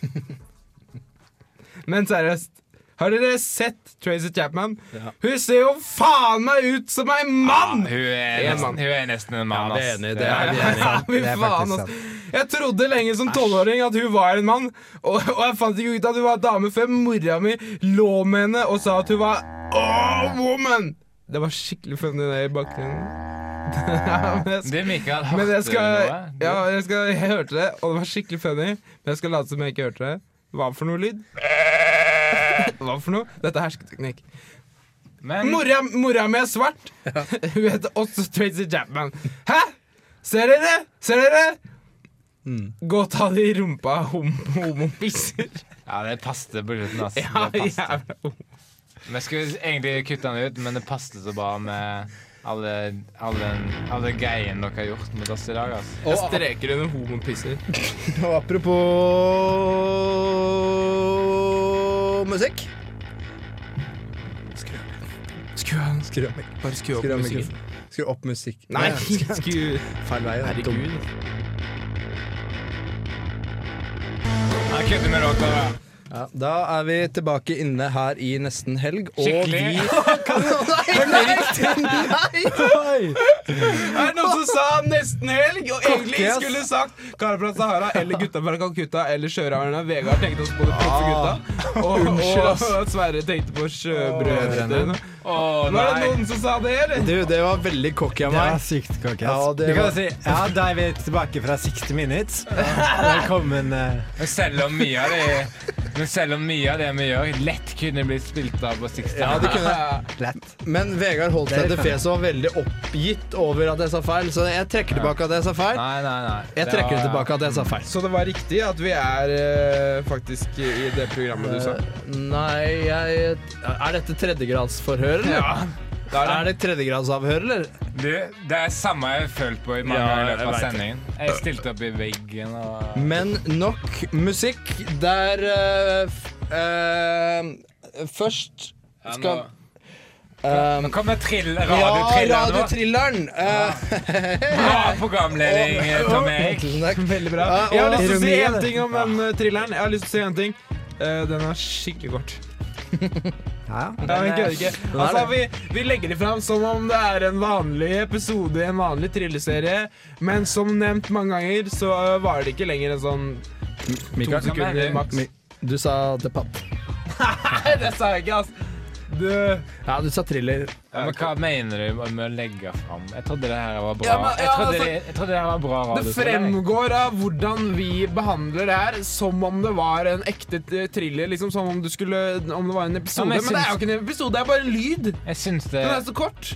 Men seriøst, Har dere sett Tracy Chapman? Ja. Hun ser jo faen meg ut som en mann! Hun er, nesten, mann. hun er nesten en mann, Ja, er ass. enige, det er Ja, Det er faen, faktisk ass. Jeg trodde lenge som tolvåring at hun var en mann, og, og jeg fant ikke ut at hun var dame før mora mi lå med henne og sa at hun var a woman. Det var skikkelig funny det i bakgrunnen. Jeg, Det Mikael, men hørte jeg du skal, noe? ja, jeg, skal, jeg hørte det, og det var skikkelig funny. Men jeg skal late som jeg ikke hørte det. Hva for noe lyd? Hva for noe? Dette er hersketeknikk. Men Mora, mora mi er svart. Hun heter også Tracy Chapman. Hæ? Ser dere? Ser dere? Gå og ta det i rumpa, hom homopisser. Ja, det passet på slutten, ass. Ja, det passet. Vi skulle egentlig kutte den ut, men det passet så bra med alle, alle, alle greiene dere har gjort mot oss i dag. Altså. Jeg streker under homopisser. Og apropos musikk Skru av. Skru av, Bare skru opp musikken. Skru opp musikk. Nei, skru- Feil vei. Herregud. Jeg kutter med låta, da. Ja, da er vi tilbake inne her i nesten helg, og Skikkelig. vi kan, Nei, nei, Er det noen som sa nesten helg, og egentlig skulle sagt Kara fra Sahara eller Gutta fra Calcutta eller Sjørøverne? Vegard tenkte også på de proffe gutta. Og, og Sverre tenkte på sjøbrødrene. Å Var det nei. noen som sa det, eller? Du, det var veldig cocky av Det var meg. sykt cocky. Ja, ass. det Du kan var- si ja, da er vi tilbake fra 60 Minutes. Velkommen. eh, selv om mye av det Men selv om mye av det vi gjør, lett kunne blitt spilt av på 60 Ja, det kunne lett. Men Vegard holdt Det seg til litt fjeset og var veldig oppgitt over at jeg sa feil, så jeg trekker tilbake at jeg sa feil. Nei, nei, nei. Jeg trekker var- tilbake at jeg sa feil. Så det var riktig at vi er uh, faktisk i det programmet du sa? Uh, Nei, jeg Er dette tredjegradsforhør, eller? Ja. Det er Er det tredjegradsavhør, eller? Du, det er samme jeg har følt på i mange Ja, ganger i løpet av sendingen. Jeg stilte opp i veggen og Men nok musikk. Der uh, f- eh, Først skal Nå um, kommer trill, radiotrilleren Ja, radiotrilleren! Uh, Bra programleding, eh, Tom Erik. Veldig bra. Jeg har lyst til å si én ting om den trilleren. Jeg har lyst til å si en ting. Eh, den er skikkelig kort. Ja. Ja, jeg kødder ikke. Altså, vi, vi legger det fram som om det er en vanlig episode i en vanlig trilleserie, men som nevnt mange ganger, så var det ikke lenger enn sånn to Mikael, sekunder maks. Mi- du sa The Papp. Nei, det sa jeg ikke, ass. Du Ja, du sa thriller. Ja, men hva mener du med å legge fram? Jeg trodde det her var bra. Ja, men- ja, jeg, trodde altså, det, jeg trodde det her var bra Det fremgår av hvordan vi behandler det her, som om det var en ekte thriller. Liksom Som om, du skulle, om det var en episode. Ja, men men, det er jo ikke en episode, det er bare en lyd. Jeg syns det Den er så kort.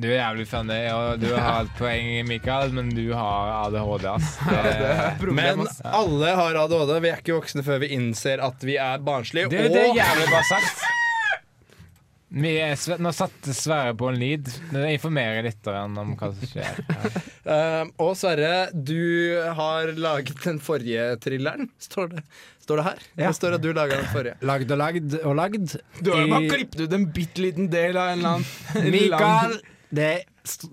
Du er jævlig funny, og du har et poeng, Mikael, men du har ADHD, ass. Det Det, Men alle har ADHD. Vi er ikke voksne før vi innser at vi er barnslige. det, det er jævlig bra sagt. Vi er, sve- nå satte Sverre på en lyd. det informerer lytteren om hva som skjer. Eh, og Sverre, du har laget den forrige thrilleren, står det, står det her? Ja. Det står at du laga den forrige. Lagd og lagd og lagd. Du har jo bare klippet ut en bitte liten del av en eller annen Mikael, det er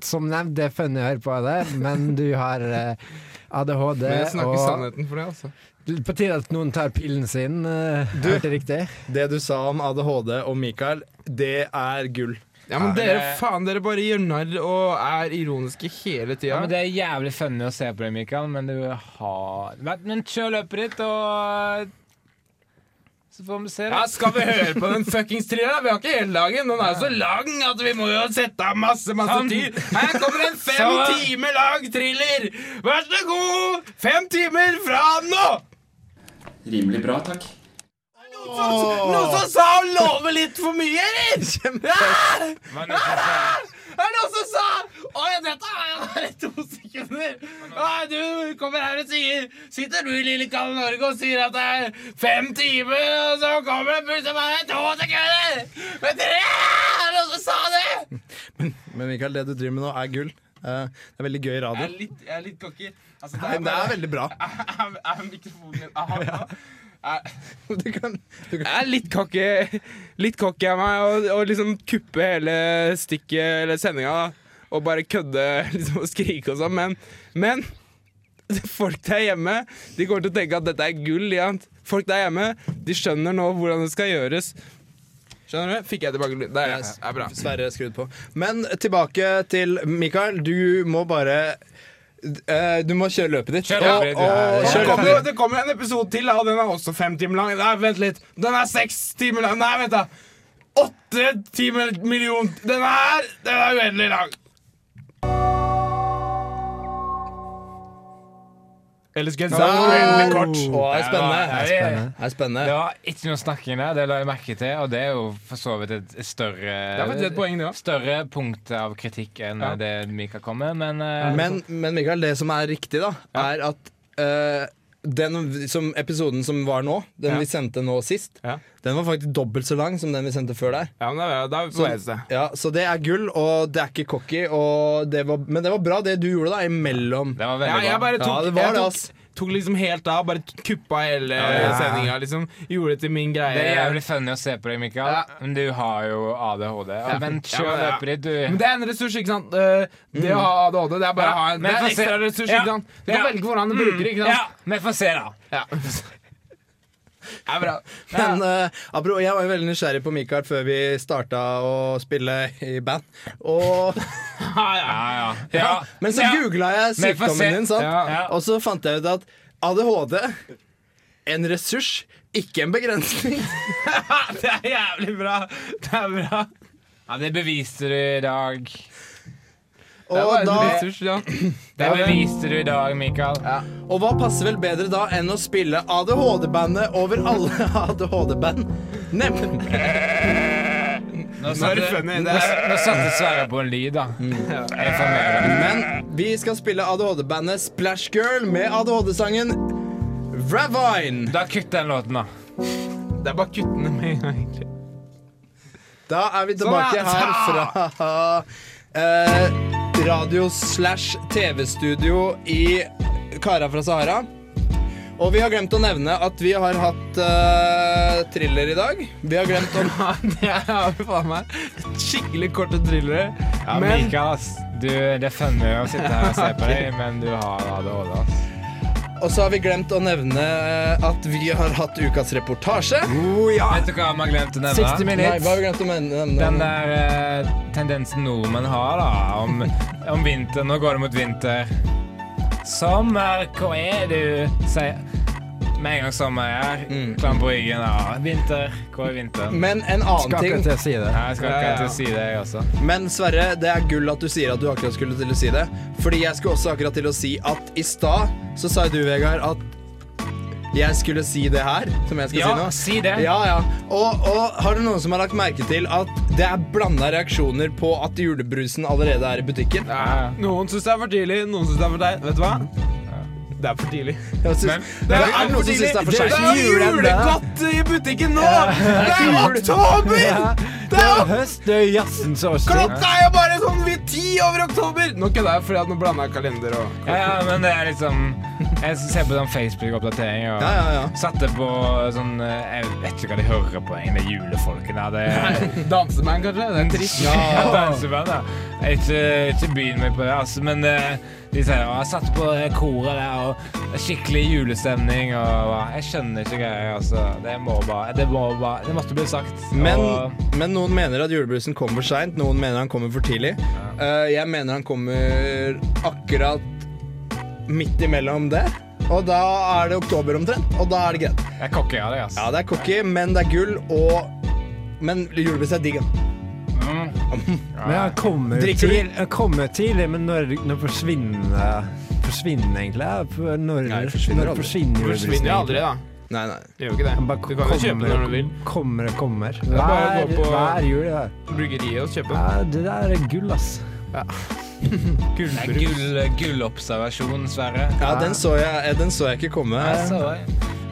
som nevnt, det er funny å høre på det, men du har uh, ADHD, Men jeg snakker og sannheten for det, altså. På tide at noen tar pillen sin. Er hørte riktig? Det du sa om ADHD og Mikael, det er gull. Ja, men dere, faen, dere bare gjør narr og er ironiske hele Ja, tida. men Det er jævlig funny å se på deg, Mikael, men du har Men kjør løpet ditt, og Så får vi se. Ja. Skal vi høre på den fuckings thrilleren? Vi har ikke hele dagen. Den er jo så lang at vi må jo sette av masse masse Sånn. tid. Her kommer en fem Så- timer lang thriller! Vær så god! Fem timer fra nå! Rimelig bra, takk. Noen som sa å love litt for mye, eller? Ja! Men det jeg- Er noen som sa Oi, dette er bare to sekunder. Ah, du kommer her og sier Sitter du i lille Kalle Norge og sier at det er fem timer, og så kommer det plutselig bare to sekunder! Men tre! Er noen som sa det? Men Mikael, det du driver med nå, er gull. Eh, det er veldig gøy Jeg radio. er litt, jeg er litt cocky. Altså, Nei, det er veldig bra. Er, er mikrofonen min av? Er, Du kan, du kan. Jeg er litt cocky Litt cocky av meg å og, liksom kuppe hele stikket eller sendinga da, og bare kødde liksom, og skrike og sånn, men, men folk der hjemme De kommer til å tenke at dette er gull. Ja. Folk der hjemme De skjønner nå hvordan det skal gjøres. Skjønner du? Fikk jeg tilbake lyden. Det er, er bra. Sverre skrudd på. Men tilbake til Mikael. Du må bare eh, Du må kjøre løpet ditt. Kjør løpet ditt, og, og, ja. Det kjør kommer, løpet ditt. det kommer en episode til, og den er også fem timer lang. Nei, vent litt. Den er seks timer lang. Nei, vent, da. Åtte timer million. Den er, den er uendelig lang. Eller skal jeg si Ah! kort? Oh, det er spennende. Det det, er spennende. det var ikke noe snakking der, det la jeg merke til, og det er jo for så vidt et større Det er et poeng, det. Større punkt av kritikk enn Ja. det Mikael kom med, men, eh, Men, men Mikael, det som er riktig, da, er at eh, den som episoden som var nå, den Ja. vi sendte nå sist, Ja. den var faktisk dobbelt så lang som den vi sendte før der. Ja, men vi på Så- vei. Ja, Så det er gull, og det er ikke cocky, og det var, men det var bra det du gjorde da, imellom. det var Ja, veldig jeg bra. bare tok, Ja, det var jeg det, tok. Tok liksom helt av. Bare kuppa hele ja. sendinga. Liksom. Gjorde det til min greie. Det er jævlig funny å se på deg, Mikael, Ja. men du har jo ADHD. Ja, men Ja, kjør men ja. løpet du. Men det er en ressurs, ikke sant? Eh, Det å ha ADHD, det er bare Ja, å ha en, det er en ekstra ressurs. Ja. ikke sant? Du kan Ja. velge hvordan du bruker det. ikke sant? Ja, vi får se, da. Ja. Er bra. Men uh, jeg var jo veldig nysgjerrig på Mikael før vi starta å spille i band. Og, Ja, ja. Ja, ja. ja, men så Ja. googla jeg sykdommen din, sant? Ja, ja. og så fant jeg ut at ADHD en ressurs, ikke en begrensning. Det er jævlig bra. Det er bra. Ja, det beviste du i dag. Det Og, da. Det beviste du i dag, Mikael. og hva passer vel bedre da enn å spille ADHD-bandet over alle ADHD-band? Nemlig Nå satte-. Nå, er, nå satte Sverre på en lyd, da. Får. Men vi skal spille ADHD-bandet Splash Girl med ADHD-sangen Ravine. Da kutt den låten, da. det er bare kuttene med en gang, egentlig. Da er vi Sånn, tilbake ja. her fra eh, radio slash TV-studio i Kara fra Sahara. Og vi har glemt å nevne at vi har hatt uh, thriller i dag. Vi har glemt å Ja, det er faen meg skikkelig korte thrillere. Ja, Men Mikael, ass. Du, det er funny å sitte her og se på deg, men du har ADHD, ass. Og så har vi glemt å nevne at vi har hatt ukas reportasje. Oh, ja. Vet du hva vi har glemt å 60 nevne? Nei, hva har vi glemt å nevne? Den der eh, tendensen nordmenn har, da, om, om vinteren. Nå går det mot vinter. Sommer, hvor er du? Sier med en gang sommer er, Mm. klam på ryggen. Ja, vinter, hvor er vinteren? Men en annen Skal ting akkurat til å si det. Nei, jeg skal ikke ja. til å si det, jeg også. Men Sverre, det er gull at du sier at du akkurat skulle til å si det. Fordi jeg skulle også akkurat til å si at i stad så sa du, Vegard, at jeg skulle si det her, som jeg skal Ja, si nå. si det. Ja, ja. Og, og har du noen som har lagt merke til at det er blanda reaksjoner på at julebrusen allerede er i butikken? ja, Noen syns det er for tidlig, noen syns det er for deg. Vet du hva? Det er for tidlig. Synes, Men- det er, er det noen som syns det er for Det er julegodt i butikken nå! Det er oktober! Det er høst, det er jazzens årstid. Klokka er jo bare sånn vidt ti over oktober! Nå kødder jeg at nå blanda jeg kalender og Ja, ja, men det er liksom Jeg ser på sånn Facebook-oppdatering og Ja, ja, ja. satte på sånn eh, Jeg vet ikke hva de hører på, egentlig, julefolkene. Det Danseband, kanskje? Det er trist. Ja, danseband, ja. Jeg Ikke, ikke begynn meg på det, altså, men eh, de sier at jeg satt på koret der, og skikkelig julestemning, og. Jeg skjønner ikke greier, altså. Det må bare Det, må bare, det måtte bli sagt. Men, og, men noen mener at julebrusen kommer for seint, noen mener han kommer for tidlig. Eh, jeg mener han kommer akkurat midt imellom det. Og da er det oktober omtrent, og da er det greit. jeg kokker av det, ass. Ja, det er cocky, men det er gull, og Men julebrus er digg. da. Mm. Men jeg kommer, til, han kommer tidlig, men når, når forsvinner Forsvinner egentlig? Når, Nei, forsvinner når aldri. forsvinner forsvinner aldri, da. Nei, nei. Det gjør jo ikke det. bare Du kan jo kjøpe når du vil. Kommer og kommer. er Hver, hver jul. Ja. Bryggeriet og kjøpe. Ja, det der er gull, ass. Det er gull, gullobservasjon, Sverre. Ja, den så jeg, eh, den så jeg ikke komme. Jeg så.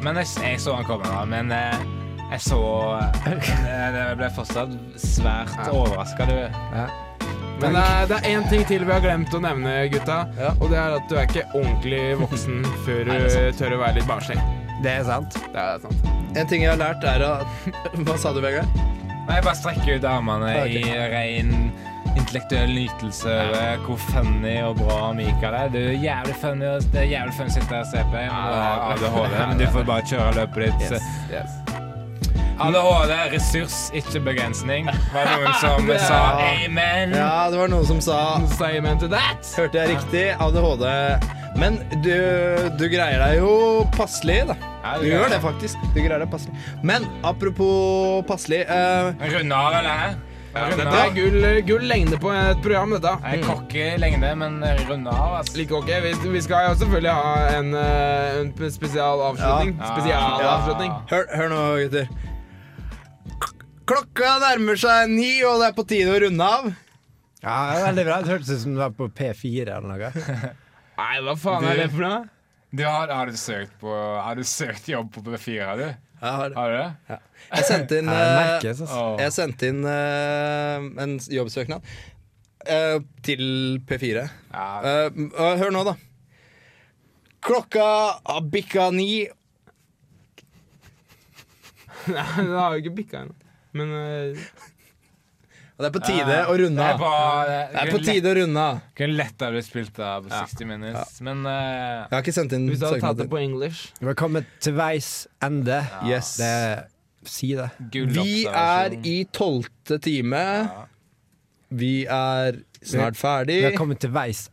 Men jeg, jeg så han komme, da. Men eh, jeg så eh, Jeg ble fortsatt svært Ja. overraska, du. Men eh, det er én ting til vi har glemt å nevne, gutta. Ja. Og det er at du er ikke ordentlig voksen før det du tør å være litt barnslig. Det er sant. Det er sant. En ting jeg har lært, er at Hva sa du, Vegard? Nei, Jeg bare strekker ut armene okay. i ren intellektuell nytelse over hvor funny og bra Mikael er. Du er jævlig funny, og det er jævlig funny å sitte her og se på deg. men Du ADHD, men du får bare kjøre løpet ditt. Yes. ADHD, ressurs, ikke begrensning. Var det noen som sa amen? Ja, det var noen som sa Say amen to that. Hørte jeg riktig? ADHD. Men du, du greier deg jo passelig, da. Ja, Du gjør det faktisk. Du greier deg passelig. Men apropos passelig uh, Runde av, eller? Runde er gull, gull lengde på et program, dette. Jeg er ikke lengde, men runde av, altså. Like ok, vi, vi skal jo selvfølgelig ha en, eh, en spesialavslutning. Ja. Spesialavslutning. hør, hør nå, gutter. Klokka nærmer seg ni, og det er på tide å runde av. Ja, det er veldig bra. Det hørtes ut som du var på P4 eller noe. Nei, hva faen er det for noe? Du, har, har, du søkt på, har du søkt jobb på P4, du? Jeg, har, Har du det? jeg sendte inn, Ja, det eh, merkes, altså. Jeg sendte inn uh, en jobbsøknad uh, til P4. Uh, Eh, hør nå, da. Klokka har bikka ni. Nei, det har jo ikke bikka ennå. Men eh, det er på tide å runde det av. på, det, Det er på tide å runde av. Kunne lett ha blitt spilt av på 60 Minutes, men uh, Jeg har ikke sendt inn hvis du hadde tatt det på engelsk Vi har kommet til veis ende. Yes. Det Si det. Vi er i tolvte time. Vi er snart ferdig. Vi har kommet til veis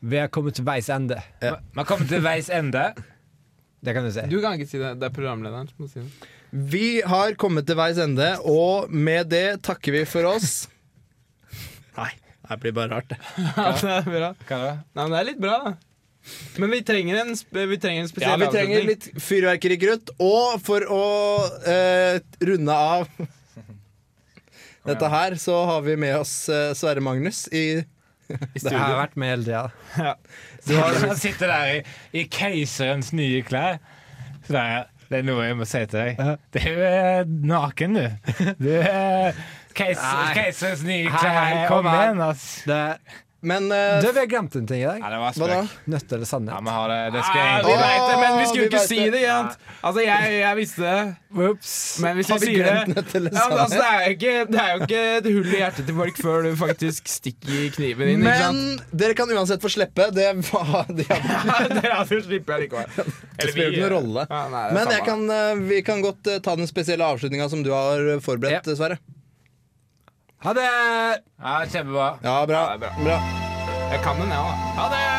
Vi har kommet til veis ende. Vi har kommet til veis ende. Det kan du si. Du kan ikke si det. Det er programlederen som må si det. Vi har kommet til veis ende, og med det takker vi for oss. Nei, det blir bare rart, det. Ja, det er bra. Nei, men det er litt bra, da. Men vi trenger en, vi trenger en Ja, vi trenger litt fyrverkerikrutt. Og for å eh, runde av dette her, så har vi med oss eh, Sverre Magnus i Det har vært med hele tida. Han sitter der i, i keiserens nye klær. Så det er, det er noe jeg må si til deg. Du er naken, du. Du er keis, keiserens nye klær. Kom igjen, ass. Det, Men uh, du, vi har glemt en ting i dag. Ja, det var hva da? spøk. Nødt eller Ja, sannhet. vi har det. Det skal Ah, vi det, men vi skulle jo ikke si det. det. ikke? Altså, jeg, jeg visste det, Ops. men hvis Har vi sier glemt det ja, men, altså, det, er ikke, det er jo ikke et hull i hjertet til folk før du faktisk stikker kniven inn. ikke Men sant? dere kan uansett få slippe. Det, var, de hadde, det slipper jeg likevel. det spiller ikke noen rolle. Ja, nei, Men jeg kan, eh, vi kan godt eh, ta den spesielle avslutninga som du har forberedt, Sverre. Ha det! Ja, kjempebra. Ja, bra. Ja, er bra. Jeg kan den, jeg ja, òg. Ha det!